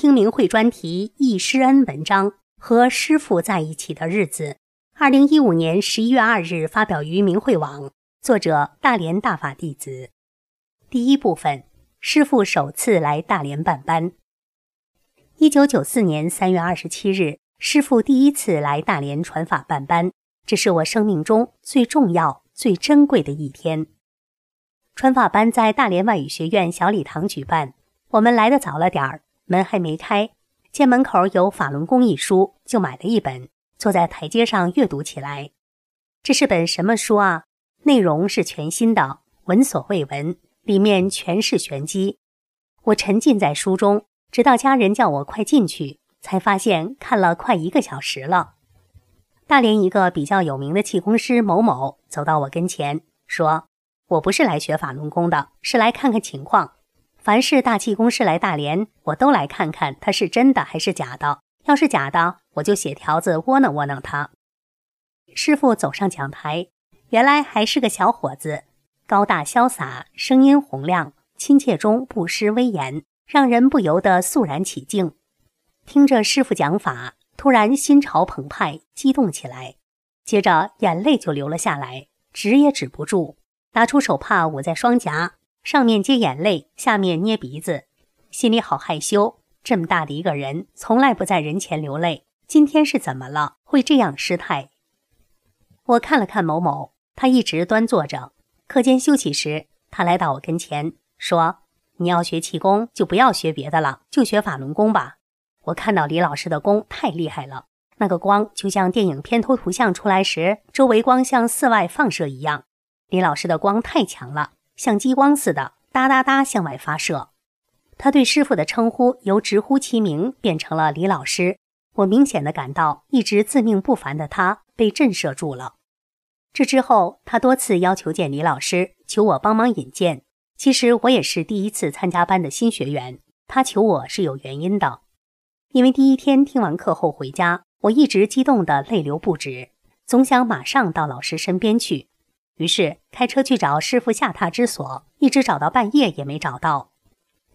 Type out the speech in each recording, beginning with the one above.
听明慧专题《忆师恩》文章和师父在一起的日子。二零一五年十一月二日发表于明慧网，作者大连大法弟子。第一部分。师父首次来大连办班。一九九四年三月二十七日，师父第一次来大连传法办班，这是我生命中最重要、最珍贵的一天。传法班在大连外语学院小礼堂举办，我们来的早了点儿，门还没开，见门口有《法轮功》一书，就买了一本，坐在台阶上阅读起来。这是本什么书啊？内容是全新的，闻所未闻。里面全是玄机，我沉浸在书中，直到家人叫我快进去，才发现看了快一个小时了。大连一个比较有名的气功师某某走到我跟前，说：“我不是来学法轮功的，是来看看情况。凡是大气功师来大连，我都来看看他是真的还是假的。要是假的，我就写条子窝囊窝囊他。”师傅走上讲台，原来还是个小伙子。高大潇洒，声音洪亮，亲切中不失威严，让人不由得肃然起敬。听着师傅讲法，突然心潮澎湃，激动起来，接着眼泪就流了下来，止也止不住。拿出手帕捂在双颊，上面接眼泪，下面捏鼻子，心里好害羞。这么大的一个人，从来不在人前流泪，今天是怎么了？会这样失态？我看了看某某，他一直端坐着。课间休息时，他来到我跟前，说：“你要学气功，就不要学别的了，就学法轮功吧。”我看到李老师的功太厉害了，那个光就像电影片头图像出来时，周围光向四外放射一样。李老师的光太强了，像激光似的，哒哒哒向外发射。他对师傅的称呼由直呼其名变成了李老师。我明显的感到，一直自命不凡的他被震慑住了。这之后，他多次要求见李老师，求我帮忙引荐。其实我也是第一次参加班的新学员，他求我是有原因的。因为第一天听完课后回家，我一直激动的泪流不止，总想马上到老师身边去。于是开车去找师傅下榻之所，一直找到半夜也没找到。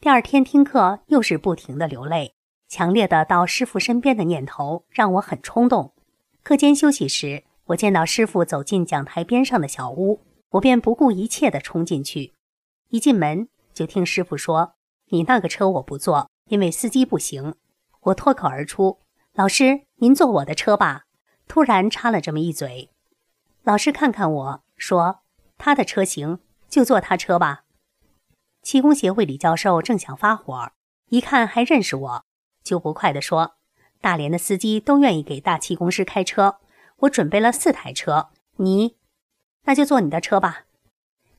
第二天听课又是不停的流泪，强烈的到师傅身边的念头让我很冲动。课间休息时。我见到师傅走进讲台边上的小屋，我便不顾一切地冲进去。一进门就听师傅说：“你那个车我不坐，因为司机不行。”我脱口而出：“老师，您坐我的车吧。”突然插了这么一嘴。老师看看我说：“他的车行，就坐他车吧。”气功协会李教授正想发火，一看还认识我，就不快地说：“大连的司机都愿意给大气功师开车。”我准备了四台车，你那就坐你的车吧。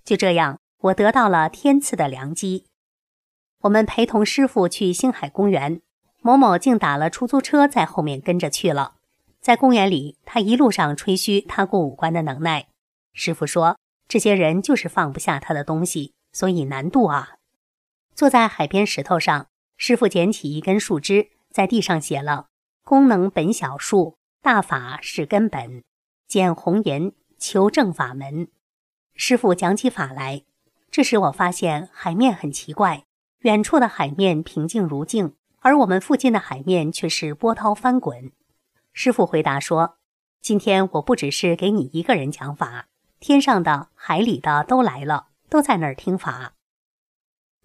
就这样，我得到了天赐的良机。我们陪同师傅去星海公园，某某竟打了出租车在后面跟着去了。在公园里，他一路上吹嘘他过五关的能耐。师傅说，这些人就是放不下他的东西，所以难度啊。坐在海边石头上，师傅捡起一根树枝，在地上写了“功能本小树”。大法是根本，捡红颜求正法门。师傅讲起法来，这时我发现海面很奇怪，远处的海面平静如镜，而我们附近的海面却是波涛翻滚。师傅回答说：“今天我不只是给你一个人讲法，天上的、海里的都来了，都在那儿听法。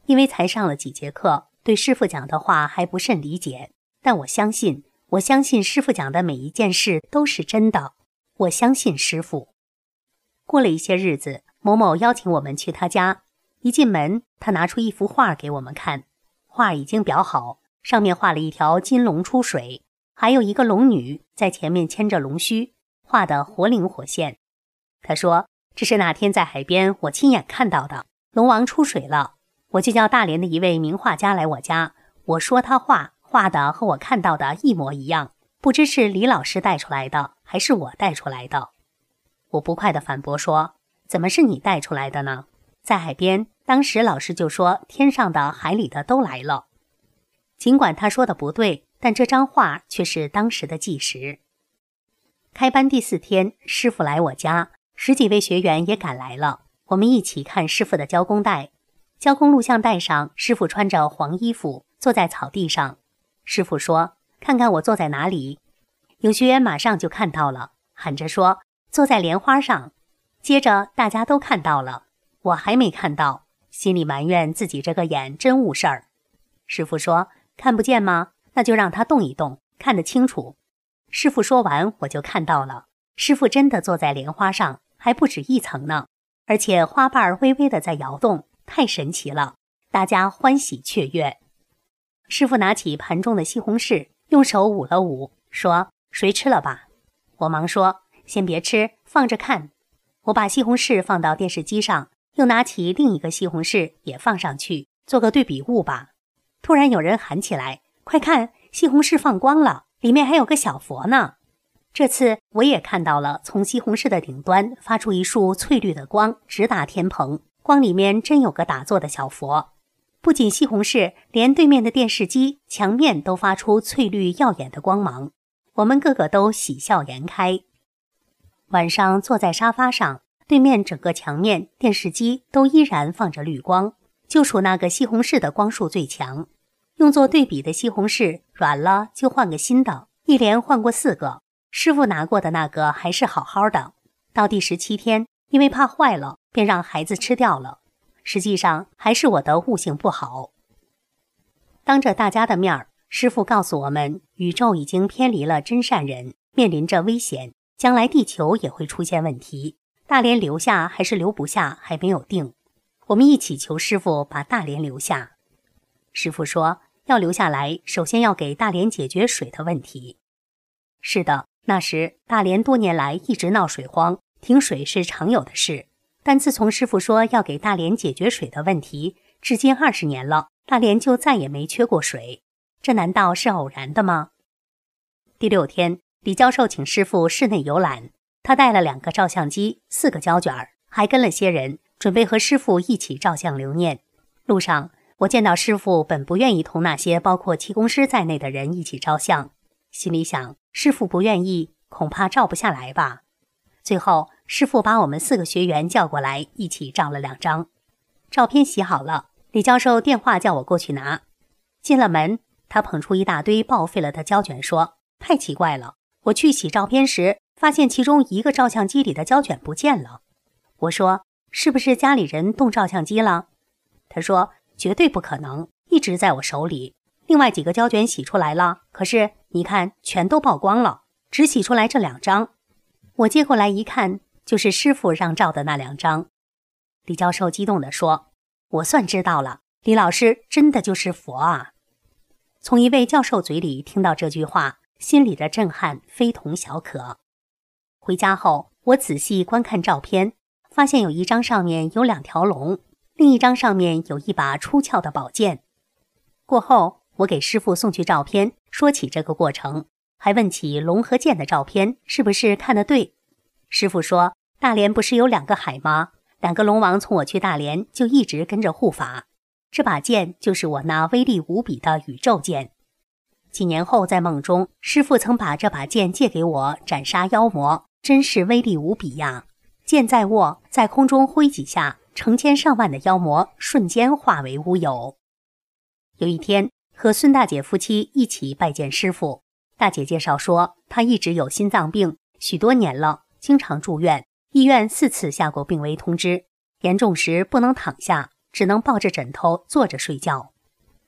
因为才上了几节课，对师傅讲的话还不甚理解，但我相信。”我相信师傅讲的每一件事都是真的。我相信师傅。过了一些日子，某某邀请我们去他家。一进门，他拿出一幅画给我们看，画已经裱好，上面画了一条金龙出水，还有一个龙女在前面牵着龙须，画得活灵活现。他说：“这是那天在海边我亲眼看到的，龙王出水了。”我就叫大连的一位名画家来我家，我说他画画的和我看到的一模一样，不知是李老师带出来的，还是我带出来的。我不快地反驳说：“怎么是你带出来的呢？在海边，当时老师就说天上的、海里的都来了。尽管他说的不对，但这张画却是当时的纪实。”开班第四天，师傅来我家，十几位学员也赶来了。我们一起看师傅的交工带。交工录像带上，师傅穿着黄衣服，坐在草地上。师傅说：“看看我坐在哪里。”有学员马上就看到了，喊着说：“坐在莲花上。”接着大家都看到了，我还没看到，心里埋怨自己这个眼真误事儿。师傅说：“看不见吗？那就让他动一动，看得清楚。”师傅说完，我就看到了，师傅真的坐在莲花上，还不止一层呢，而且花瓣微微的在摇动。太神奇了，大家欢喜雀跃。师傅拿起盘中的西红柿，用手捂了捂，说：“谁吃了吧？”我忙说：“先别吃，放着看。”我把西红柿放到电视机上，又拿起另一个西红柿也放上去，做个对比物吧。突然有人喊起来：“快看，西红柿放光了，里面还有个小佛呢！”这次我也看到了，从西红柿的顶端发出一束翠绿的光，直达天棚。光里面真有个打坐的小佛，不仅西红柿，连对面的电视机墙面都发出翠绿耀眼的光芒。我们个个都喜笑颜开。晚上坐在沙发上，对面整个墙面、电视机都依然放着绿光，就属那个西红柿的光束最强。用作对比的西红柿软了就换个新的，一连换过四个。师傅拿过的那个还是好好的。到第十七天。因为怕坏了，便让孩子吃掉了。实际上还是我的悟性不好。当着大家的面儿，师傅告诉我们，宇宙已经偏离了真善人，面临着危险，将来地球也会出现问题。大连留下还是留不下还没有定。我们一起求师傅把大连留下。师傅说，要留下来，首先要给大连解决水的问题。是的，那时大连多年来一直闹水荒。停水是常有的事，但自从师傅说要给大连解决水的问题，至今二十年了，大连就再也没缺过水。这难道是偶然的吗？第六天，李教授请师傅室内游览，他带了两个照相机、四个胶卷，还跟了些人，准备和师傅一起照相留念。路上，我见到师傅本不愿意同那些包括气功师在内的人一起照相，心里想：师傅不愿意，恐怕照不下来吧。最后，师傅把我们四个学员叫过来，一起照了两张照片。洗好了，李教授电话叫我过去拿。进了门，他捧出一大堆报废了的胶卷，说：“太奇怪了，我去洗照片时，发现其中一个照相机里的胶卷不见了。”我说：“是不是家里人动照相机了？”他说：“绝对不可能，一直在我手里。另外几个胶卷洗出来了，可是你看，全都曝光了，只洗出来这两张。”我接过来一看，就是师傅让照的那两张。李教授激动地说：“我算知道了，李老师真的就是佛啊！”从一位教授嘴里听到这句话，心里的震撼非同小可。回家后，我仔细观看照片，发现有一张上面有两条龙，另一张上面有一把出鞘的宝剑。过后，我给师傅送去照片，说起这个过程。还问起龙和剑的照片是不是看得对？师傅说：“大连不是有两个海吗？两个龙王从我去大连就一直跟着护法。这把剑就是我那威力无比的宇宙剑。几年后在梦中，师傅曾把这把剑借给我斩杀妖魔，真是威力无比呀！剑在握，在空中挥几下，成千上万的妖魔瞬间化为乌有。有一天，和孙大姐夫妻一起拜见师傅。大姐介绍说，她一直有心脏病，许多年了，经常住院，医院四次下过病危通知，严重时不能躺下，只能抱着枕头坐着睡觉。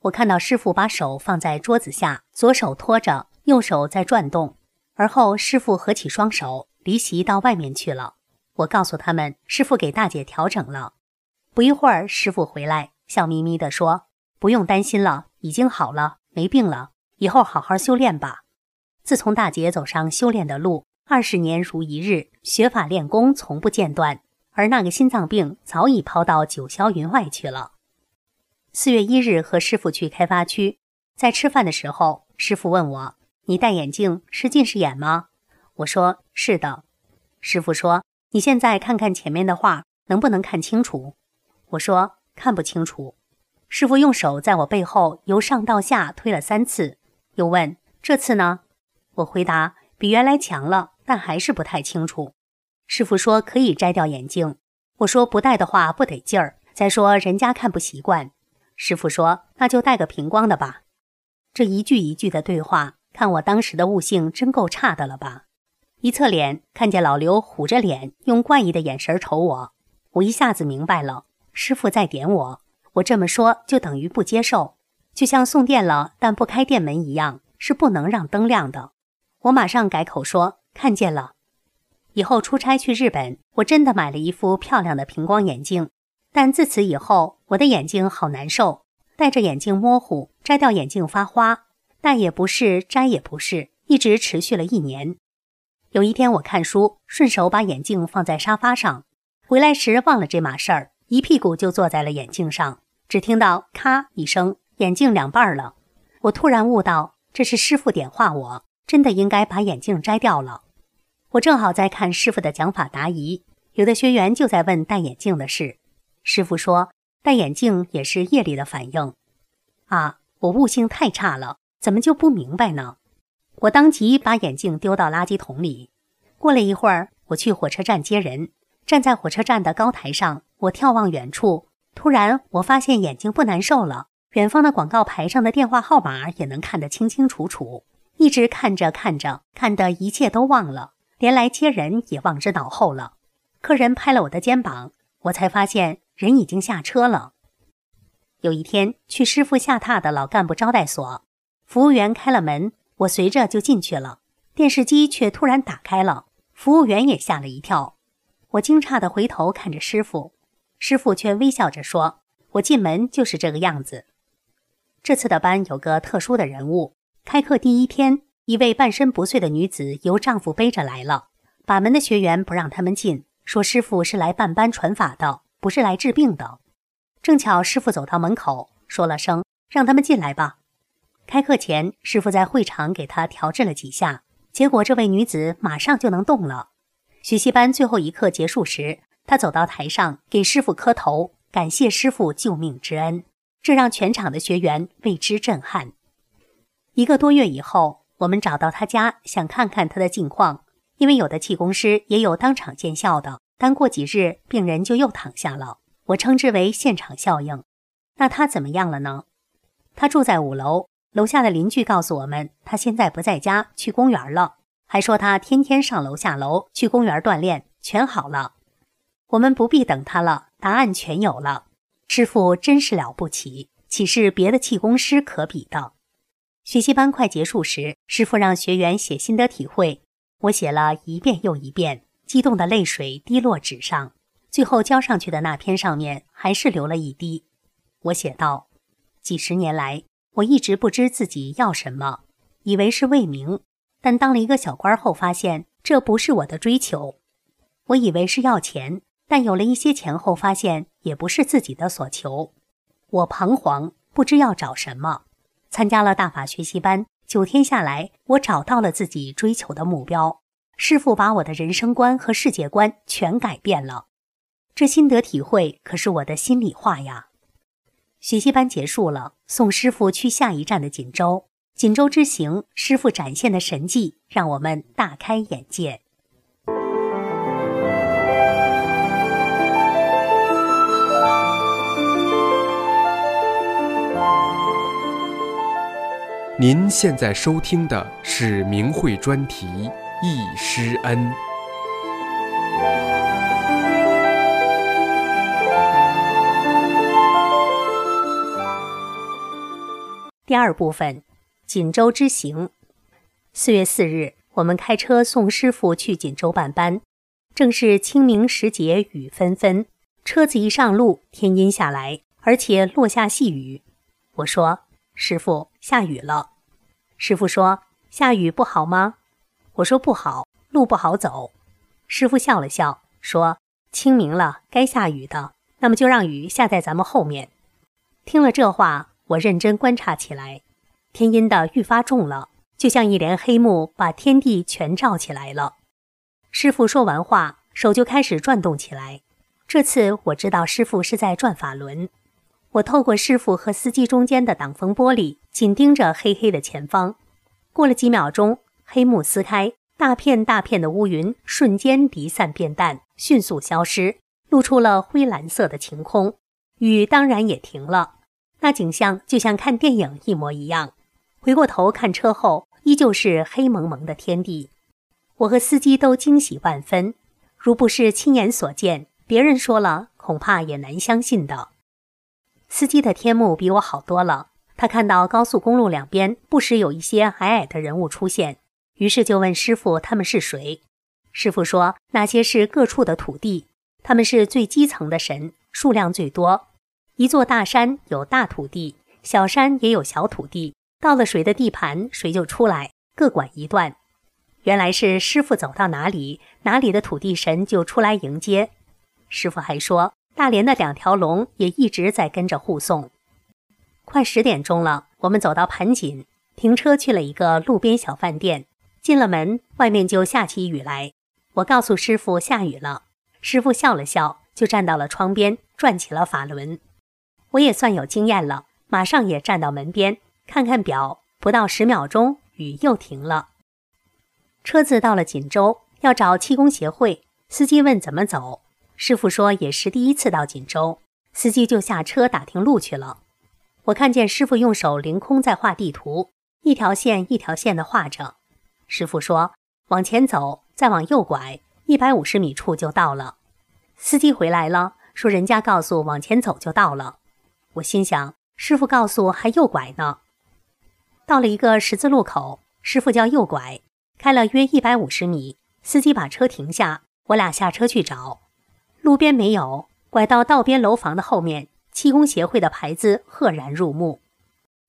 我看到师傅把手放在桌子下，左手托着，右手在转动，而后师傅合起双手离席到外面去了。我告诉他们，师傅给大姐调整了。不一会儿，师傅回来，笑眯眯地说：“不用担心了，已经好了，没病了，以后好好修炼吧。”自从大姐走上修炼的路，二十年如一日，学法练功从不间断，而那个心脏病早已抛到九霄云外去了。四月一日和师傅去开发区，在吃饭的时候，师傅问我：“你戴眼镜是近视眼吗？”我说：“是的。”师傅说：“你现在看看前面的画，能不能看清楚？”我说：“看不清楚。”师傅用手在我背后由上到下推了三次，又问：“这次呢？”我回答：“比原来强了，但还是不太清楚。”师傅说：“可以摘掉眼镜。”我说：“不戴的话不得劲儿，再说人家看不习惯。”师傅说：“那就戴个平光的吧。”这一句一句的对话，看我当时的悟性真够差的了吧？一侧脸看见老刘虎着脸，用怪异的眼神瞅我，我一下子明白了，师傅在点我。我这么说就等于不接受，就像送电了但不开电门一样，是不能让灯亮的。我马上改口说：“看见了。”以后出差去日本，我真的买了一副漂亮的平光眼镜。但自此以后，我的眼睛好难受，戴着眼镜模糊，摘掉眼镜发花，戴也不是，摘也不是，一直持续了一年。有一天我看书，顺手把眼镜放在沙发上，回来时忘了这码事儿，一屁股就坐在了眼镜上，只听到咔一声，眼镜两半了。我突然悟到，这是师傅点化我，真的应该把眼镜摘掉了。我正好在看师傅的讲法答疑，有的学员就在问戴眼镜的事。师傅说：“戴眼镜也是业力的反应。”啊，我悟性太差了，怎么就不明白呢？我当即把眼镜丢到垃圾桶里。过了一会儿，我去火车站接人，站在火车站的高台上，我眺望远处，突然我发现眼睛不难受了。远方的广告牌上的电话号码也能看得清清楚楚。一直看着看着，看得一切都忘了，连来接人也忘之脑后了。客人拍了我的肩膀，我才发现。人已经下车了。有一天去师傅下榻的老干部招待所，服务员开了门，我随着就进去了。电视机却突然打开了，服务员也吓了一跳。我惊诧地回头看着师傅，师傅却微笑着说：“我进门就是这个样子。”这次的班有个特殊的人物，开课第一天，一位半身不遂的女子由丈夫背着来了，把门的学员不让他们进，说师傅是来办班传法的。不是来治病的，正巧师傅走到门口，说了声“让他们进来吧”。开课前，师傅在会场给他调治了几下，结果这位女子马上就能动了。学习班最后一课结束时，他走到台上给师傅磕头，感谢师傅救命之恩，这让全场的学员为之震撼。一个多月以后，我们找到他家，想看看他的近况，因为有的气功师也有当场见效的。但过几日，病人就又躺下了，我称之为现场效应。那他怎么样了呢？他住在五楼，楼下的邻居告诉我们，他现在不在家，去公园了，还说他天天上楼下楼，去公园锻炼，全好了。我们不必等他了，答案全有了。师傅真是了不起，岂是别的气功师可比的？学习班快结束时，师傅让学员写心得体会，我写了一遍又一遍。激动的泪水滴落纸上，最后交上去的那篇上面还是流了一滴。我写道：“几十年来，我一直不知自己要什么，以为是为名。但当了一个小官后，发现这不是我的追求。我以为是要钱，但有了一些钱后，发现也不是自己的所求。我彷徨，不知要找什么。参加了大法学习班，九天下来，我找到了自己追求的目标。”师傅把我的人生观和世界观全改变了，这心得体会可是我的心里话呀。学习班结束了，送师傅去下一站的锦州。锦州之行，师傅展现的神迹让我们大开眼界。您现在收听的是明慧专题。易师恩。第二部分，锦州之行。四月四日，我们开车送师傅去锦州办班，正是清明时节雨纷纷。车子一上路，天阴下来，而且落下细雨。我说：“师傅，下雨了。”师傅说：“下雨不好吗？”我说不好，路不好走。师傅笑了笑，说：“清明了，该下雨的，那么就让雨下在咱们后面。”听了这话，我认真观察起来，天阴的愈发重了，就像一帘黑幕把天地全罩起来了。师傅说完话，手就开始转动起来。这次我知道师傅是在转法轮。我透过师傅和司机中间的挡风玻璃，紧盯着黑黑的前方。过了几秒钟，黑幕撕开，大片大片的乌云瞬间离散变淡，迅速消失，露出了灰蓝色的晴空。雨当然也停了，那景象就像看电影一模一样。回过头看车后，依旧是黑蒙蒙的天地。我和司机都惊喜万分，如不是亲眼所见，别人说了恐怕也难相信的。司机的天目比我好多了。他看到高速公路两边不时有一些矮矮的人物出现，于是就问师傅他们是谁。师傅说那些是各处的土地，他们是最基层的神，数量最多。一座大山有大土地，小山也有小土地，到了谁的地盘，谁就出来，各管一段。原来是师傅走到哪里，哪里的土地神就出来迎接。师傅还说，大连的两条龙也一直在跟着护送。快十点钟了，我们走到盘锦，停车去了一个路边小饭店。进了门，外面就下起雨来。我告诉师傅下雨了，师傅笑了笑，就站到了窗边转起了法轮。我也算有经验了，马上也站到门边，看看表，不到十秒钟，雨又停了。车子到了锦州，要找气功协会。司机问怎么走，师傅说也是第一次到锦州，司机就下车打听路去了。我看见师傅用手凌空在画地图，一条线一条线的画着。师傅说：“往前走，再往右拐，一百五十米处就到了。”司机回来了，说人家告诉往前走就到了。我心想，师傅告诉还右拐呢。到了一个十字路口，师傅叫右拐，开了约一百五十米，司机把车停下，我俩下车去找，路边没有，拐到道边楼房的后面。气功协会的牌子赫然入目，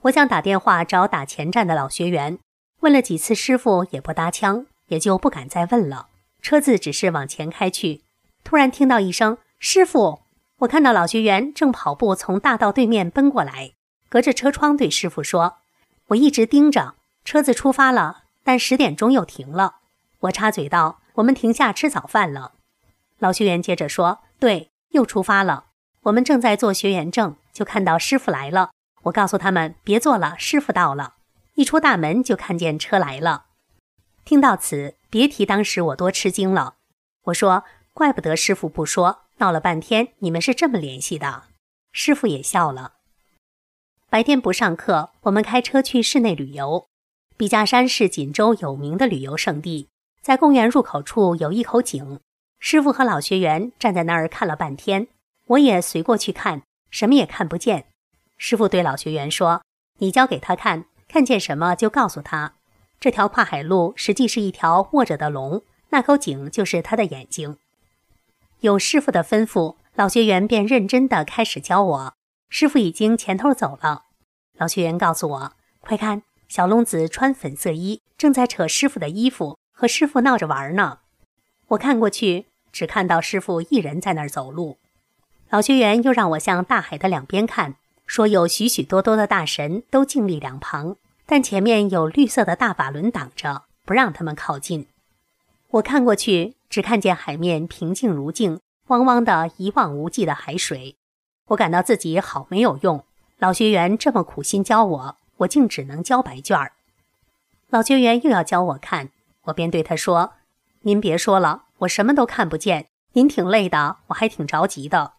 我想打电话找打前站的老学员，问了几次师傅也不搭腔，也就不敢再问了。车子只是往前开去，突然听到一声“师傅”，我看到老学员正跑步从大道对面奔过来，隔着车窗对师傅说：“我一直盯着车子出发了，但十点钟又停了。”我插嘴道：“我们停下吃早饭了。”老学员接着说：“对，又出发了。”我们正在做学员证，就看到师傅来了。我告诉他们别做了，师傅到了。一出大门就看见车来了。听到此，别提当时我多吃惊了。我说：“怪不得师傅不说，闹了半天你们是这么联系的。”师傅也笑了。白天不上课，我们开车去室内旅游。笔架山是锦州有名的旅游胜地，在公园入口处有一口井。师傅和老学员站在那儿看了半天。我也随过去看，什么也看不见。师傅对老学员说：“你教给他看，看见什么就告诉他。这条跨海路实际是一条卧着的龙，那口井就是他的眼睛。”有师傅的吩咐，老学员便认真的开始教我。师傅已经前头走了，老学员告诉我：“快看，小龙子穿粉色衣，正在扯师傅的衣服，和师傅闹着玩呢。”我看过去，只看到师傅一人在那儿走路。老学员又让我向大海的两边看，说有许许多多的大神都静立两旁，但前面有绿色的大法轮挡着，不让他们靠近。我看过去，只看见海面平静如镜，汪汪的一望无际的海水。我感到自己好没有用。老学员这么苦心教我，我竟只能交白卷儿。老学员又要教我看，我便对他说：“您别说了，我什么都看不见。您挺累的，我还挺着急的。”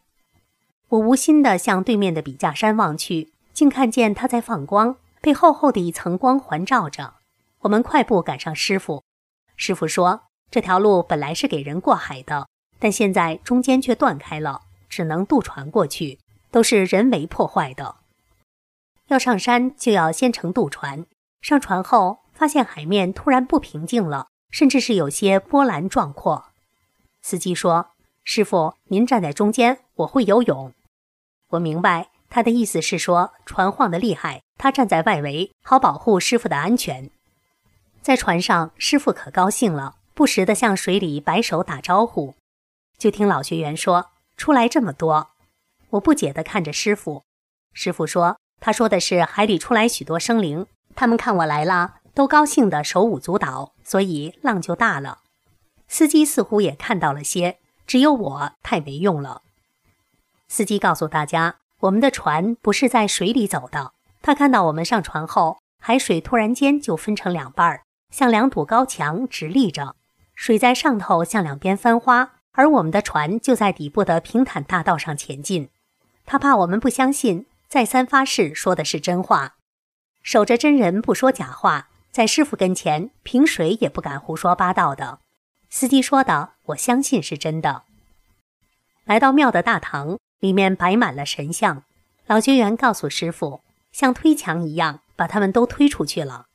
我无心地向对面的笔架山望去，竟看见它在放光，被厚厚的一层光环照着。我们快步赶上师傅。师傅说：“这条路本来是给人过海的，但现在中间却断开了，只能渡船过去，都是人为破坏的。要上山就要先乘渡船。上船后发现海面突然不平静了，甚至是有些波澜壮阔。”司机说。师傅，您站在中间，我会游泳。我明白他的意思是说船晃得厉害，他站在外围，好保护师傅的安全。在船上，师傅可高兴了，不时地向水里摆手打招呼。就听老学员说：“出来这么多。”我不解地看着师傅，师傅说：“他说的是海里出来许多生灵，他们看我来了，都高兴的手舞足蹈，所以浪就大了。”司机似乎也看到了些，只有我太没用了。司机告诉大家，我们的船不是在水里走的。他看到我们上船后，海水突然间就分成两半儿，像两堵高墙直立着，水在上头向两边翻花，而我们的船就在底部的平坦大道上前进。他怕我们不相信，再三发誓说的是真话，守着真人不说假话，在师傅跟前平水也不敢胡说八道的。司机说的，我相信是真的。来到庙的大堂。里面摆满了神像，老学员告诉师傅，像推墙一样把他们都推出去了。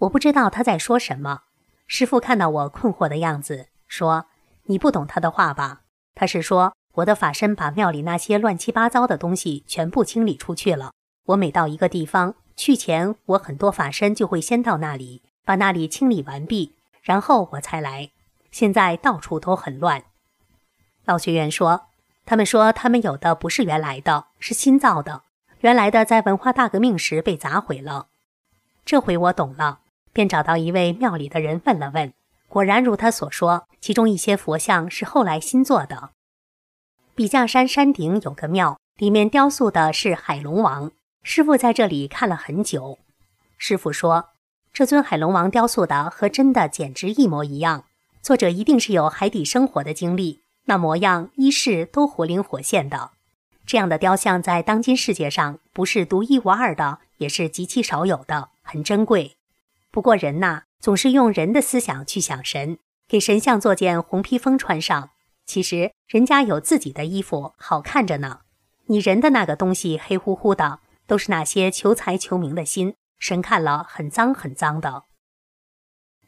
我不知道他在说什么。师傅看到我困惑的样子，说：“你不懂他的话吧？他是说我的法身把庙里那些乱七八糟的东西全部清理出去了。我每到一个地方去前，我很多法身就会先到那里，把那里清理完毕，然后我才来。现在到处都很乱。”老学员说。他们说，他们有的不是原来的，是新造的。原来的在文化大革命时被砸毁了。这回我懂了，便找到一位庙里的人问了问，果然如他所说，其中一些佛像是后来新做的。笔架山山顶有个庙，里面雕塑的是海龙王。师傅在这里看了很久。师傅说，这尊海龙王雕塑的和真的简直一模一样，作者一定是有海底生活的经历。那模样、衣饰都活灵活现的，这样的雕像在当今世界上不是独一无二的，也是极其少有的，很珍贵。不过人呐，总是用人的思想去想神，给神像做件红披风穿上。其实人家有自己的衣服，好看着呢。你人的那个东西黑乎乎的，都是那些求财求名的心，神看了很脏很脏的。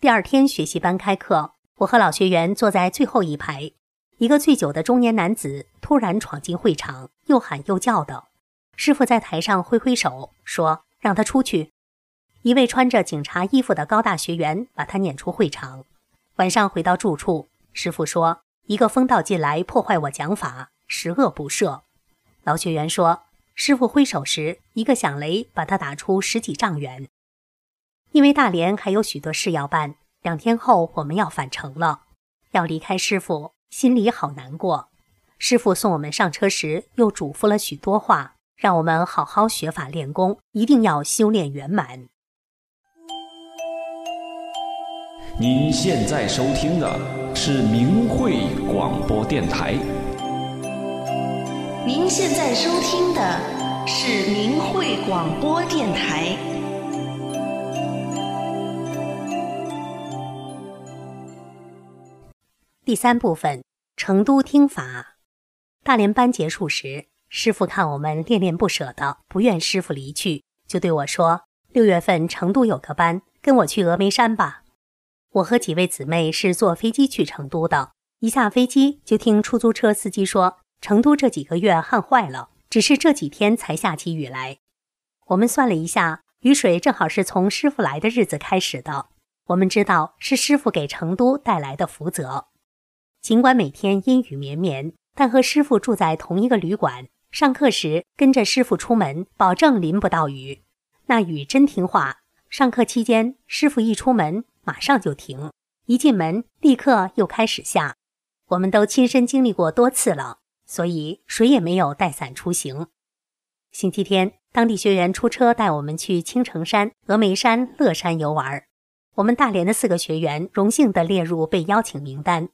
第二天学习班开课，我和老学员坐在最后一排。一个醉酒的中年男子突然闯进会场，又喊又叫的。师傅在台上挥挥手，说：“让他出去。”一位穿着警察衣服的高大学员把他撵出会场。晚上回到住处，师傅说：“一个疯道进来破坏我讲法，十恶不赦。”老学员说：“师傅挥手时，一个响雷把他打出十几丈远。”因为大连还有许多事要办，两天后我们要返程了，要离开师傅。心里好难过。师傅送我们上车时，又嘱咐了许多话，让我们好好学法练功，一定要修炼圆满。您现在收听的是明慧广播电台。您现在收听的是明慧广播电台。第三部分，成都听法。大连班结束时，师傅看我们恋恋不舍的，不愿师傅离去，就对我说：“六月份成都有个班，跟我去峨眉山吧。”我和几位姊妹是坐飞机去成都的，一下飞机就听出租车司机说，成都这几个月旱坏了，只是这几天才下起雨来。我们算了一下，雨水正好是从师傅来的日子开始的。我们知道是师傅给成都带来的福泽。尽管每天阴雨绵绵，但和师傅住在同一个旅馆，上课时跟着师傅出门，保证淋不到雨。那雨真听话。上课期间，师傅一出门马上就停，一进门立刻又开始下。我们都亲身经历过多次了，所以谁也没有带伞出行。星期天，当地学员出车带我们去青城山、峨眉山、乐山游玩，我们大连的四个学员荣幸地列入被邀请名单。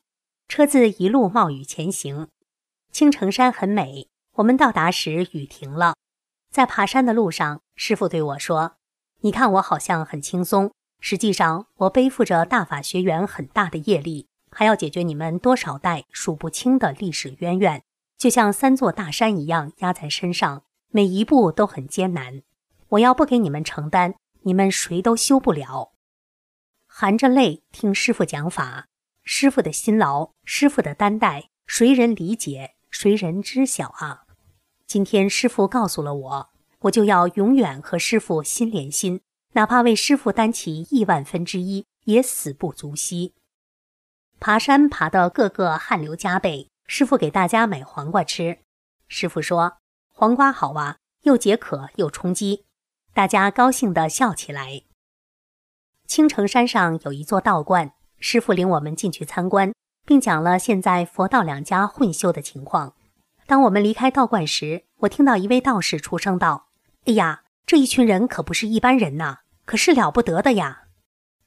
车子一路冒雨前行，青城山很美。我们到达时雨停了，在爬山的路上，师傅对我说：“你看我好像很轻松，实际上我背负着大法学员很大的业力，还要解决你们多少代数不清的历史渊源，就像三座大山一样压在身上，每一步都很艰难。我要不给你们承担，你们谁都修不了。”含着泪听师傅讲法。师傅的辛劳，师傅的担待，谁人理解，谁人知晓啊？今天师傅告诉了我，我就要永远和师傅心连心，哪怕为师傅担起亿万分之一，也死不足惜。爬山爬得个个汗流浃背，师傅给大家买黄瓜吃。师傅说：“黄瓜好啊，又解渴又充饥，大家高兴地笑起来。青城山上有一座道观，师傅领我们进去参观，并讲了现在佛道两家混修的情况。当我们离开道观时，我听到一位道士出声道：“哎呀，这一群人可不是一般人呐，可是了不得的呀！”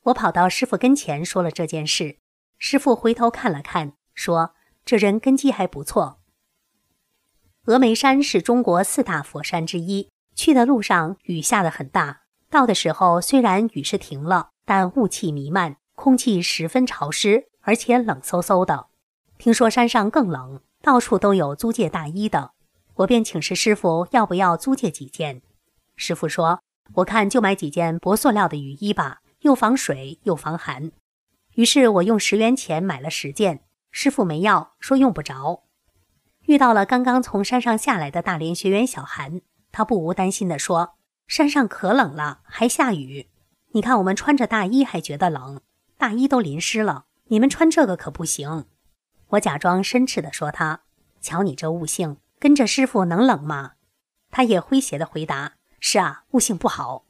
我跑到师傅跟前说了这件事，师傅回头看了看，说：“这人根基还不错。”峨眉山是中国四大佛山之一，去的路上雨下得很大，到的时候虽然雨是停了。但雾气弥漫，空气十分潮湿，而且冷飕飕的。听说山上更冷，到处都有租借大衣的。我便请示师傅要不要租借几件。师傅说：“我看就买几件薄塑料的雨衣吧，又防水又防寒。”于是我用十元钱买了十件。师傅没要，说用不着。遇到了刚刚从山上下来的大连学员小韩，他不无担心地说：“山上可冷了，还下雨。”你看，我们穿着大衣还觉得冷，大衣都淋湿了。你们穿这个可不行。我假装申斥地说：“他，瞧你这悟性，跟着师傅能冷吗？”他也诙谐地回答：“是啊，悟性不好。”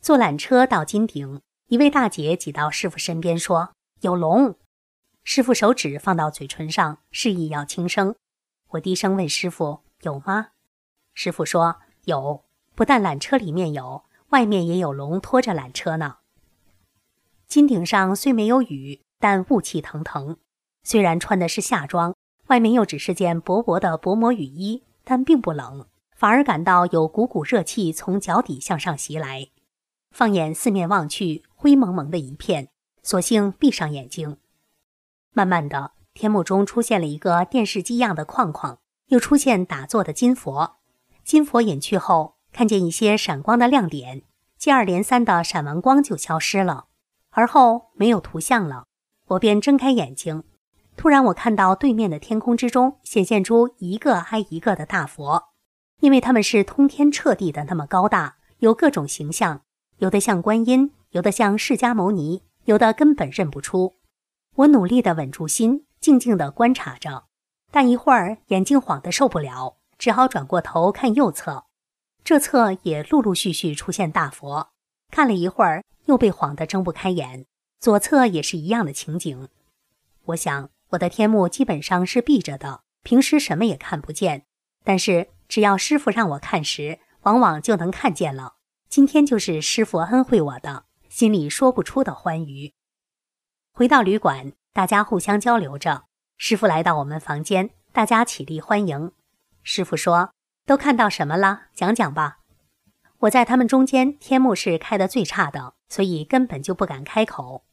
坐缆车到金顶，一位大姐挤到师傅身边说：“有龙。”师傅手指放到嘴唇上，示意要轻声。我低声问师傅：“有吗？”师傅说：“有，不但缆车里面有。”外面也有龙拖着缆车呢。金顶上虽没有雨，但雾气腾腾。虽然穿的是夏装，外面又只是件薄薄的薄膜雨衣，但并不冷，反而感到有股股热气从脚底向上袭来。放眼四面望去，灰蒙蒙的一片，索性闭上眼睛。慢慢的，天幕中出现了一个电视机样的框框，又出现打坐的金佛。金佛隐去后。看见一些闪光的亮点，接二连三的闪完光就消失了，而后没有图像了。我便睁开眼睛，突然我看到对面的天空之中显现出一个挨一个的大佛，因为他们是通天彻地的那么高大，有各种形象，有的像观音，有的像释迦牟尼，有的根本认不出。我努力地稳住心，静静地观察着，但一会儿眼睛晃得受不了，只好转过头看右侧。这侧也陆陆续续出现大佛，看了一会儿，又被晃得睁不开眼。左侧也是一样的情景。我想，我的天目基本上是闭着的，平时什么也看不见。但是只要师傅让我看时，往往就能看见了。今天就是师傅恩惠我的，心里说不出的欢愉。回到旅馆，大家互相交流着。师傅来到我们房间，大家起立欢迎。师傅说。都看到什么了？讲讲吧。我在他们中间，天目是开的最差的，所以根本就不敢开口。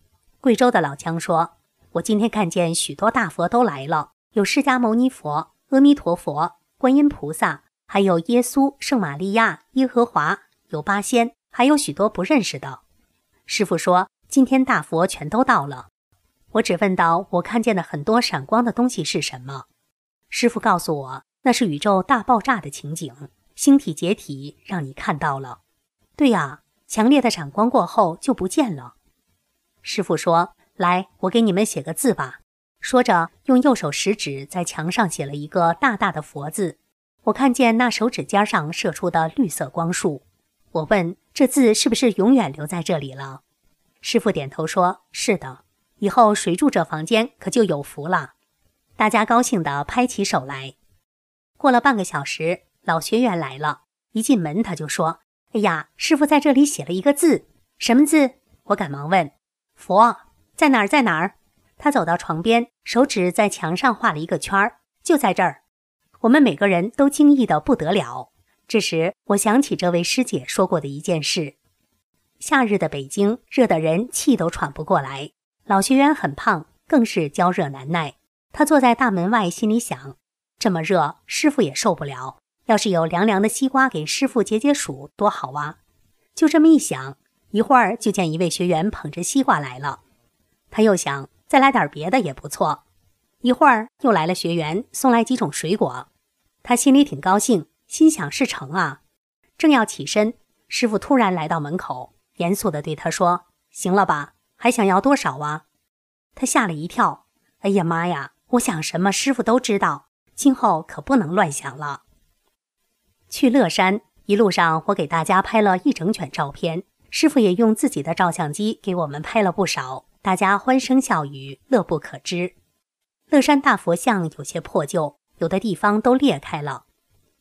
贵州的老姜说：“我今天看见许多大佛都来了，有释迦牟尼佛、阿弥陀佛、观音菩萨，还有耶稣、圣玛利亚、耶和华，有八仙，还有许多不认识的。”师傅说：“今天大佛全都到了。”我只问到：“我看见的很多闪光的东西是什么？”师傅告诉我。那是宇宙大爆炸的情景，星体解体，让你看到了。对呀，强烈的闪光过后就不见了。师傅说：“来，我给你们写个字吧。”说着，用右手食指在墙上写了一个大大的佛字。我看见那手指尖上射出的绿色光束。我问：“这字是不是永远留在这里了？”师傅点头说：“是的，以后谁住这房间可就有福了。”大家高兴地拍起手来。过了半个小时，老学员来了。一进门，他就说：“哎呀，师傅在这里写了一个字，什么字？”我赶忙问：“佛在哪儿？在哪儿？”他走到床边，手指在墙上画了一个圈儿，就在这儿。我们每个人都惊异的不得了。这时，我想起这位师姐说过的一件事：夏日的北京热得人气都喘不过来，老学员很胖，更是焦热难耐。他坐在大门外，心里想。这么热，师傅也受不了。要是有凉凉的西瓜给师傅解解暑，多好啊！就这么一想，一会儿就见一位学员捧着西瓜来了。他又想再来点别的也不错。一会儿又来了学员，送来几种水果。他心里挺高兴，心想事成啊。正要起身，师傅突然来到门口，严肃地对他说：“行了吧？还想要多少啊？”他吓了一跳。哎呀妈呀！我想什么，师傅都知道。今后可不能乱想了。去乐山一路上，我给大家拍了一整卷照片，师傅也用自己的照相机给我们拍了不少，大家欢声笑语，乐不可支。乐山大佛像有些破旧，有的地方都裂开了。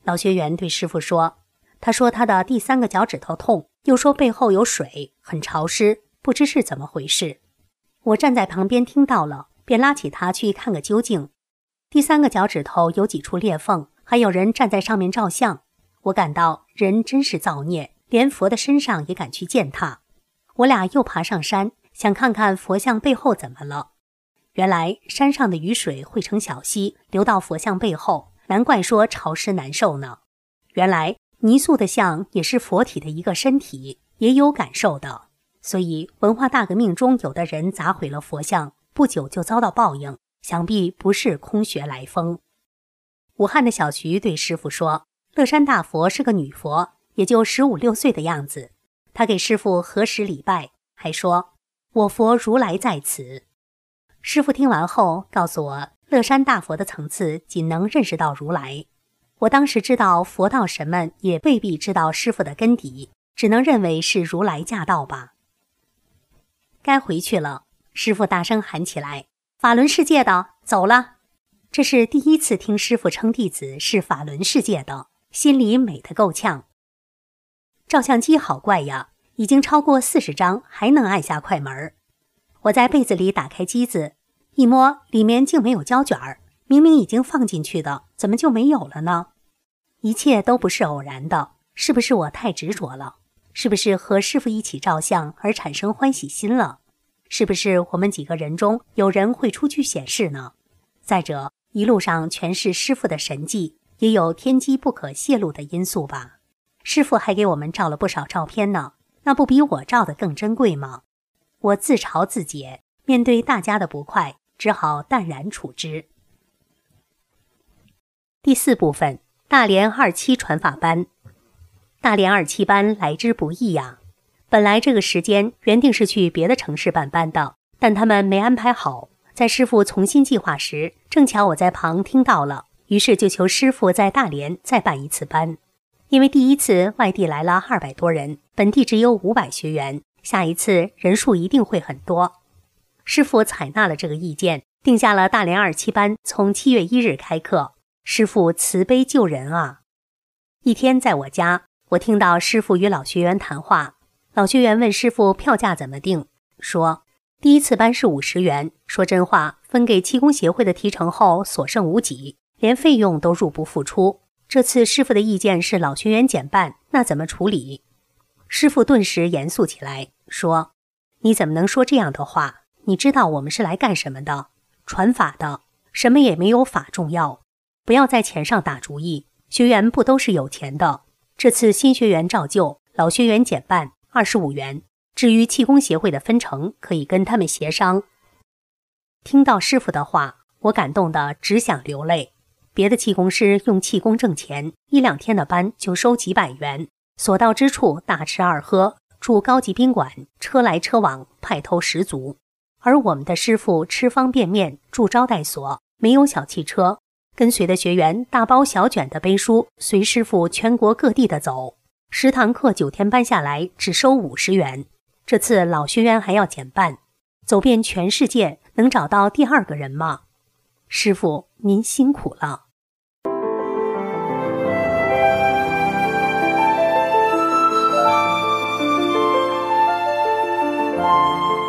老学员对师傅说：“他说他的第三个脚趾头痛，又说背后有水，很潮湿，不知是怎么回事。”我站在旁边听到了，便拉起他去看个究竟。第三个脚趾头有几处裂缝，还有人站在上面照相。我感到人真是造孽，连佛的身上也敢去践踏。我俩又爬上山，想看看佛像背后怎么了。原来山上的雨水汇成小溪，流到佛像背后，难怪说潮湿难受呢。原来泥塑的像也是佛体的一个身体，也有感受的。所以文化大革命中，有的人砸毁了佛像，不久就遭到报应，想必不是空穴来风。武汉的小徐对师傅说。乐山大佛是个女佛，也就十五六岁的样子。他给师傅合十礼拜，还说：“我佛如来在此。”师傅听完后告诉我，乐山大佛的层次仅能认识到如来。我当时知道佛道神们也未必知道师傅的根底，只能认为是如来驾到吧。该回去了，师傅大声喊起来：“法轮世界的，走了！”这是第一次听师傅称弟子是法轮世界的。心里美得够呛。照相机好怪呀，已经超过四十张，还能按下快门。我在被子里打开机子，一摸里面竟没有胶卷儿，明明已经放进去的，怎么就没有了呢？一切都不是偶然的，是不是我太执着了？是不是和师傅一起照相而产生欢喜心了？是不是我们几个人中有人会出去显示呢？再者，一路上全是师傅的神迹。也有天机不可泄露的因素吧。师傅还给我们照了不少照片呢，那不比我照的更珍贵吗？我自嘲自解，面对大家的不快，只好淡然处之。第四部分，大连二期传法班。大连二期班来之不易呀。本来这个时间原定是去别的城市办班的，但他们没安排好。在师傅重新计划时，正巧我在旁听到了。于是就求师傅在大连再办一次班，因为第一次外地来了二百多人，本地只有五百学员，下一次人数一定会很多。师傅采纳了这个意见，定下了大连二期班从七月一日开课。师傅慈悲救人啊！一天在我家，我听到师傅与老学员谈话，老学员问师傅票价怎么定，说第一次班是五十元，说真话，分给气功协会的提成后所剩无几。连费用都入不敷出。这次师傅的意见是老学员减半，那怎么处理？师傅顿时严肃起来，说：“你怎么能说这样的话？你知道我们是来干什么的？传法的，什么也没有法重要。不要在钱上打主意。学员不都是有钱的？这次新学员照旧，老学员减半，二十五元。至于气功协会的分成，可以跟他们协商。”听到师傅的话，我感动得只想流泪。别的气功师用气功挣钱，一两天的班就收几百元，所到之处大吃二喝，住高级宾馆，车来车往，派头十足。而我们的师傅吃方便面，住招待所，没有小汽车，跟随的学员大包小卷的背书，随师傅全国各地的走。十堂课九天班下来只收五十元，这次老学员还要减半，走遍全世界，能找到第二个人吗？师傅，您辛苦了。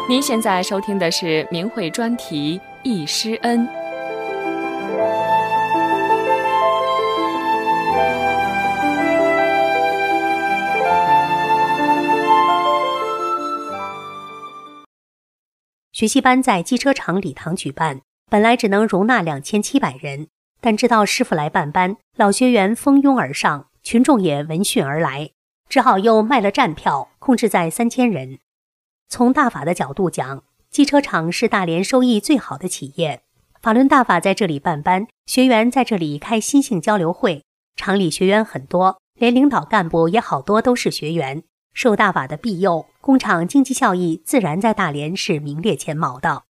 您现在收听的是明慧专题《易师恩》。学习班在机车厂礼堂举办，本来只能容纳两千七百人，但知道师傅来办班，老学员蜂拥而上，群众也闻讯而来，只好又卖了站票，控制在三千人。从大法的角度讲，机车厂是大连收益最好的企业。法轮大法在这里办班，学员在这里开心性交流会，厂里学员很多，连领导干部也好多都是学员。受大法的庇佑，工厂经济效益自然在大连是名列前茅的。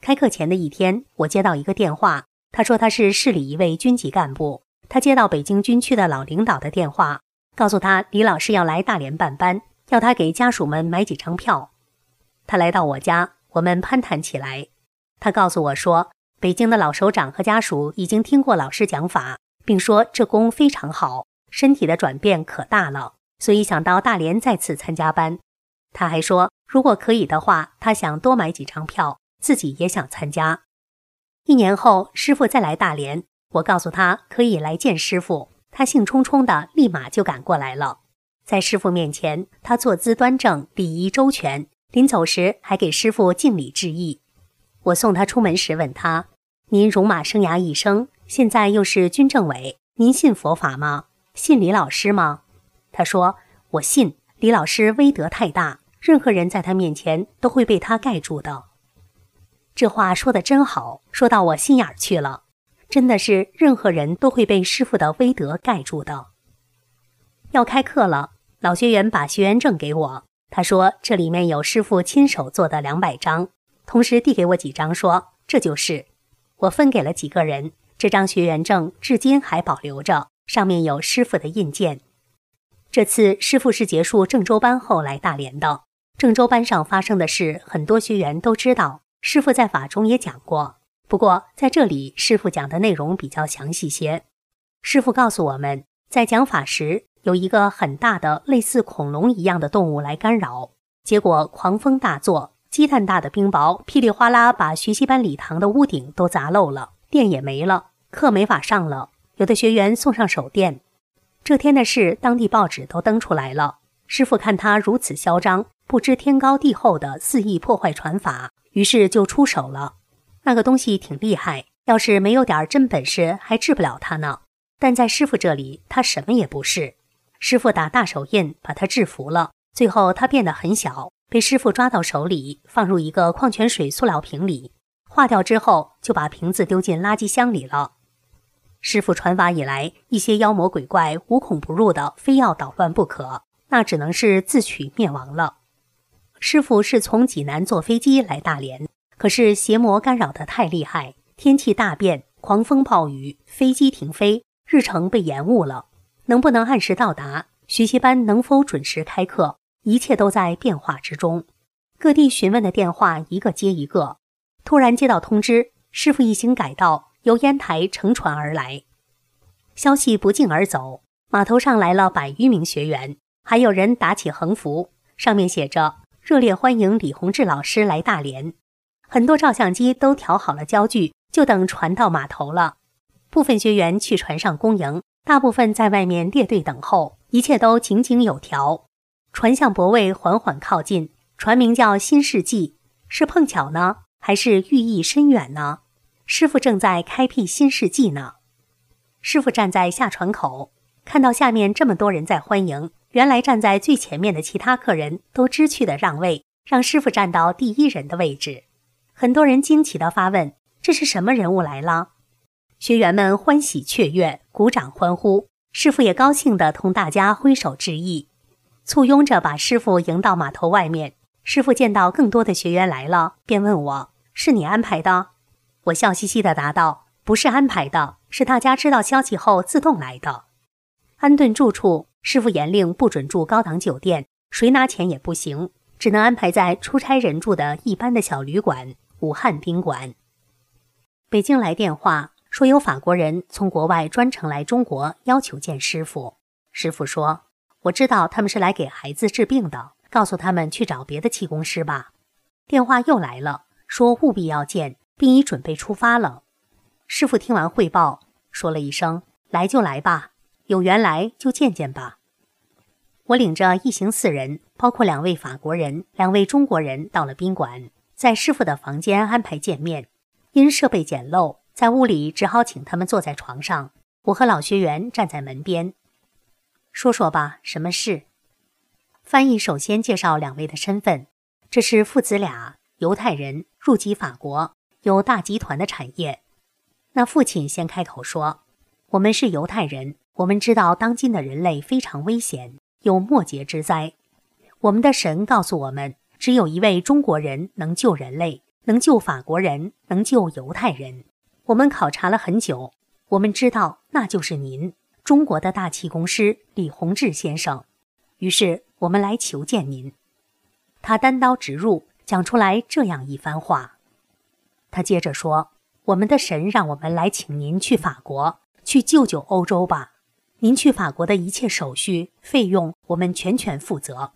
开课前的一天，我接到一个电话，他说他是市里一位军级干部，他接到北京军区的老领导的电话，告诉他李老师要来大连办班，要他给家属们买几张票。他来到我家，我们攀谈起来。他告诉我说，北京的老首长和家属已经听过老师讲法，并说这功非常好，身体的转变可大了，所以想到大连再次参加班。他还说，如果可以的话，他想多买几张票，自己也想参加。一年后，师傅再来大连。我告诉他可以来见师傅，他兴冲冲的立马就赶过来了。在师傅面前，他坐姿端正，礼仪周全，临走时还给师傅敬礼致意。我送他出门时问他：“您戎马生涯一生，现在又是军政委，您信佛法吗？信李老师吗？”他说：“我信。李老师威德太大，任何人在他面前都会被他盖住的。”这话说的真好，说到我心眼儿去了。真的是任何人都会被师傅的威德盖住的。要开课了，老学员把学员证给我，他说这里面有师傅亲手做的两百张，同时递给我几张，说这就是。我分给了几个人，这张学员证至今还保留着，上面有师傅的印鉴。这次师傅是结束郑州班后来大连的，郑州班上发生的事，很多学员都知道，师傅在法中也讲过。不过，在这里，师傅讲的内容比较详细些。师傅告诉我们，在讲法时，有一个很大的类似恐龙一样的动物来干扰，结果狂风大作，鸡蛋大的冰雹噼里哗啦把学习班礼堂的屋顶都砸漏了，电也没了，课没法上了。有的学员送上手电。这天的事，当地报纸都登出来了。师傅看他如此嚣张，不知天高地厚的肆意破坏传法，于是就出手了。那个东西挺厉害，要是没有点真本事，还治不了他呢。但在师傅这里，他什么也不是。师傅打大手印，把他制服了。最后他变得很小，被师傅抓到手里，放入一个矿泉水塑料瓶里，化掉之后，就把瓶子丢进垃圾箱里了。师傅传法以来，一些妖魔鬼怪无孔不入的，非要捣乱不可，那只能是自取灭亡了。师傅是从济南坐飞机来大连。可是邪魔干扰的太厉害，天气大变，狂风暴雨，飞机停飞，日程被延误了。能不能按时到达？学习班能否准时开课？一切都在变化之中。各地询问的电话一个接一个，突然接到通知，师傅一行改道，由烟台乘船而来。消息不胫而走，码头上来了百余名学员，还有人打起横幅，上面写着“热烈欢迎李洪志老师来大连”。很多照相机都调好了焦距，就等船到码头了。部分学员去船上恭迎，大部分在外面列队等候，一切都井井有条。船向泊位缓缓靠近，船名叫“新世纪”，是碰巧呢，还是寓意深远呢？师傅正在开辟新世纪呢。师傅站在下船口，看到下面这么多人在欢迎，原来站在最前面的其他客人都知趣的让位，让师傅站到第一人的位置。很多人惊奇地发问：“这是什么人物来了？”学员们欢喜雀跃，鼓掌欢呼。师傅也高兴地同大家挥手致意，簇拥着把师傅迎到码头外面。师傅见到更多的学员来了，便问我：“是你安排的？”我笑嘻嘻地答道：“不是安排的，是大家知道消息后自动来的。”安顿住处，师傅严令不准住高档酒店，谁拿钱也不行，只能安排在出差人住的一般的小旅馆。武汉宾馆，北京来电话说有法国人从国外专程来中国，要求见师傅。师傅说：“我知道他们是来给孩子治病的，告诉他们去找别的气功师吧。”电话又来了，说务必要见，并已准备出发了。师傅听完汇报，说了一声：“来就来吧，有缘来就见见吧。”我领着一行四人，包括两位法国人、两位中国人，到了宾馆。在师傅的房间安排见面，因设备简陋，在屋里只好请他们坐在床上。我和老学员站在门边，说说吧，什么事？翻译首先介绍两位的身份，这是父子俩，犹太人，入籍法国，有大集团的产业。那父亲先开口说：“我们是犹太人，我们知道当今的人类非常危险，有末劫之灾。我们的神告诉我们。”只有一位中国人能救人类，能救法国人，能救犹太人。我们考察了很久，我们知道那就是您，中国的大气功师李洪志先生。于是我们来求见您。”他单刀直入，讲出来这样一番话。他接着说：“我们的神让我们来请您去法国，去救救欧洲吧。您去法国的一切手续费用，我们全权负责。”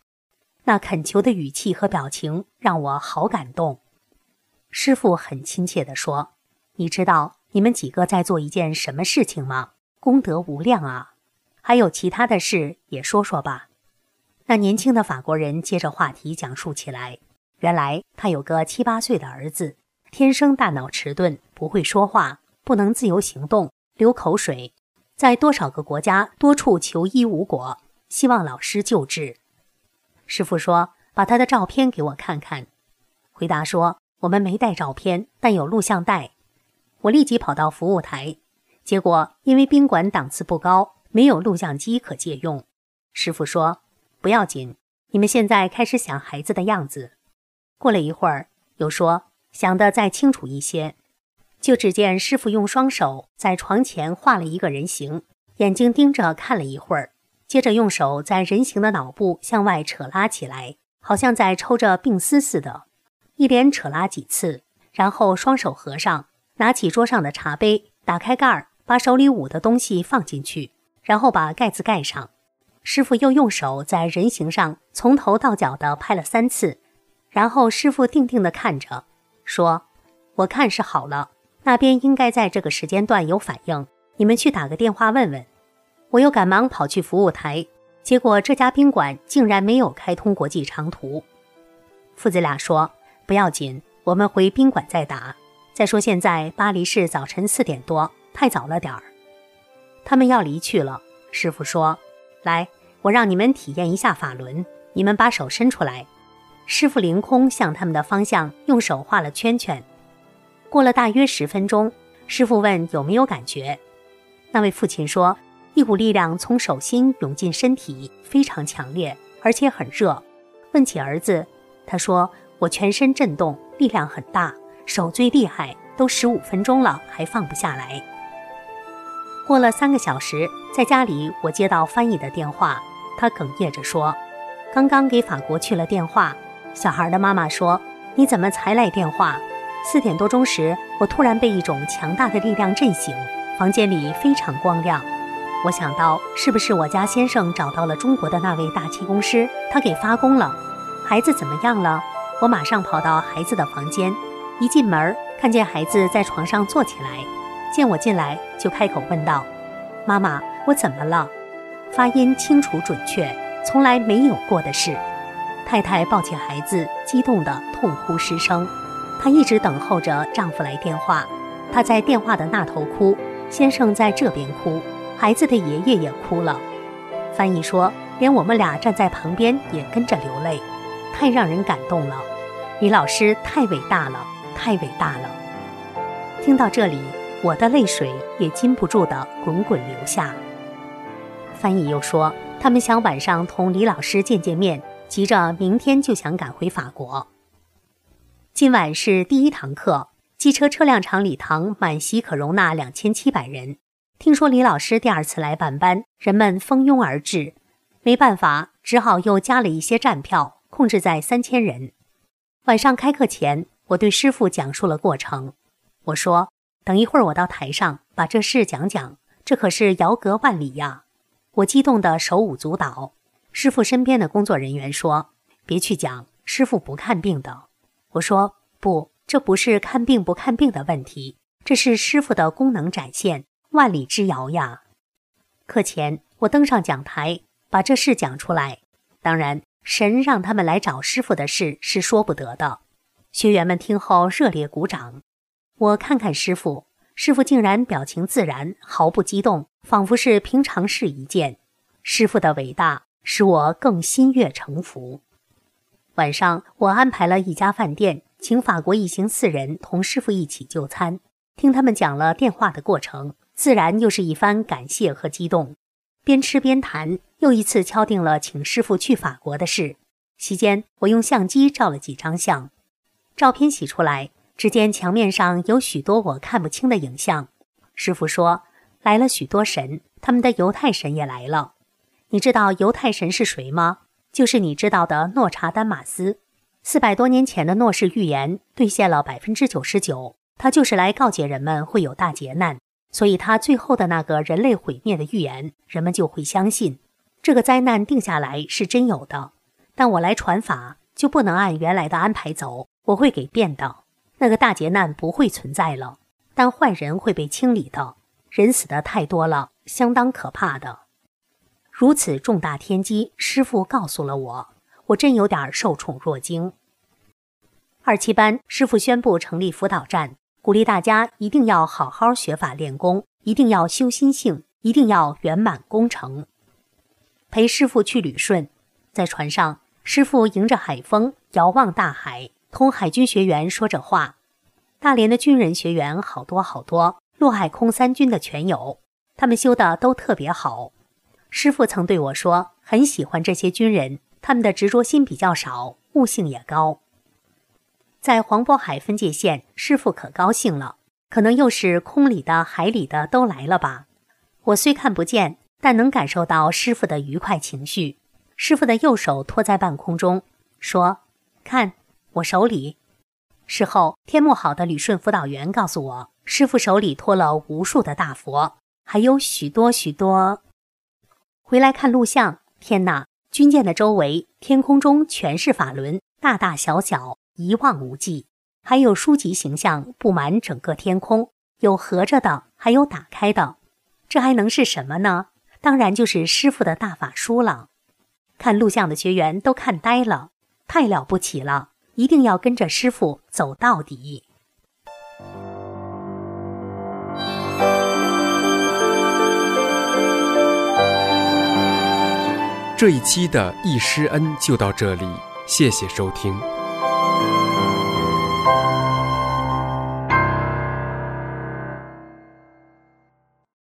那恳求的语气和表情让我好感动。师傅很亲切地说：“你知道你们几个在做一件什么事情吗？功德无量啊！还有其他的事也说说吧。”那年轻的法国人接着话题讲述起来：原来他有个七八岁的儿子，天生大脑迟钝，不会说话，不能自由行动，流口水，在多少个国家多处求医无果，希望老师救治。师傅说：“把他的照片给我看看。”回答说：“我们没带照片，但有录像带。”我立即跑到服务台，结果因为宾馆档次不高，没有录像机可借用。师傅说：“不要紧，你们现在开始想孩子的样子。”过了一会儿，又说：“想得再清楚一些。”就只见师傅用双手在床前画了一个人形，眼睛盯着看了一会儿。接着用手在人形的脑部向外扯拉起来，好像在抽着病丝似的，一连扯拉几次，然后双手合上，拿起桌上的茶杯，打开盖儿，把手里捂的东西放进去，然后把盖子盖上。师傅又用手在人形上从头到脚的拍了三次，然后师傅定定的看着，说：“我看是好了，那边应该在这个时间段有反应，你们去打个电话问问。”我又赶忙跑去服务台，结果这家宾馆竟然没有开通国际长途。父子俩说：“不要紧，我们回宾馆再打。再说现在巴黎是早晨四点多，太早了点儿。”他们要离去了。师傅说：“来，我让你们体验一下法轮，你们把手伸出来。”师傅凌空向他们的方向用手画了圈圈。过了大约十分钟，师傅问有没有感觉。那位父亲说。一股力量从手心涌进身体，非常强烈，而且很热。问起儿子，他说：“我全身震动，力量很大，手最厉害，都十五分钟了还放不下来。”过了三个小时，在家里我接到翻译的电话，他哽咽着说：“刚刚给法国去了电话，小孩的妈妈说：‘你怎么才来电话？’四点多钟时，我突然被一种强大的力量震醒，房间里非常光亮。”我想到，是不是我家先生找到了中国的那位大气功师？他给发功了。孩子怎么样了？我马上跑到孩子的房间，一进门看见孩子在床上坐起来，见我进来就开口问道：“妈妈，我怎么了？”发音清楚准确，从来没有过的事。太太抱起孩子，激动的痛哭失声。她一直等候着丈夫来电话，她在电话的那头哭，先生在这边哭。孩子的爷爷也哭了，翻译说，连我们俩站在旁边也跟着流泪，太让人感动了。李老师太伟大了，太伟大了。听到这里，我的泪水也禁不住的滚滚流下。翻译又说，他们想晚上同李老师见见面，急着明天就想赶回法国。今晚是第一堂课，机车车辆厂礼堂满席，可容纳两千七百人。听说李老师第二次来办班，人们蜂拥而至，没办法，只好又加了一些站票，控制在三千人。晚上开课前，我对师傅讲述了过程。我说：“等一会儿我到台上把这事讲讲，这可是遥隔万里呀！”我激动得手舞足蹈。师傅身边的工作人员说：“别去讲，师傅不看病的。”我说：“不，这不是看病不看病的问题，这是师傅的功能展现。”万里之遥呀！课前，我登上讲台，把这事讲出来。当然，神让他们来找师傅的事是说不得的。学员们听后热烈鼓掌。我看看师傅，师傅竟然表情自然，毫不激动，仿佛是平常事一件。师傅的伟大使我更心悦诚服。晚上，我安排了一家饭店，请法国一行四人同师傅一起就餐，听他们讲了电话的过程。自然又是一番感谢和激动，边吃边谈，又一次敲定了请师傅去法国的事。席间，我用相机照了几张相，照片洗出来，只见墙面上有许多我看不清的影像。师傅说：“来了许多神，他们的犹太神也来了。你知道犹太神是谁吗？就是你知道的诺查丹马斯。四百多年前的诺氏预言兑现了百分之九十九，他就是来告诫人们会有大劫难，所以他最后的那个人类毁灭的预言，人们就会相信这个灾难定下来是真有的。但我来传法就不能按原来的安排走，我会给变的。那个大劫难不会存在了，但坏人会被清理的，人死的太多了，相当可怕的。如此重大天机，师傅告诉了我。我真有点受宠若惊。二七班师傅宣布成立辅导站，鼓励大家一定要好好学法练功，一定要修心性，一定要圆满功成。陪师傅去旅顺，在船上，师傅迎着海风，遥望大海，同海军学员说着话。大连的军人学员好多好多，陆海空三军的全有，他们修的都特别好。师傅曾对我说，很喜欢这些军人。他们的执着心比较少，悟性也高。在黄渤海分界线，师傅可高兴了，可能又是空里的、海里的都来了吧。我虽看不见，但能感受到师傅的愉快情绪。师傅的右手托在半空中，说：“看我手里。”事后，天目好的旅顺辅导员告诉我，师傅手里托了无数的大佛，还有许多许多。回来看录像，天哪！军舰的周围，天空中全是法轮，大大小小，一望无际。还有书籍形象布满整个天空，有合着的，还有打开的。这还能是什么呢？当然就是师傅的大法书了。看录像的学员都看呆了，太了不起了！一定要跟着师傅走到底。这一期的易师恩就到这里，谢谢收听。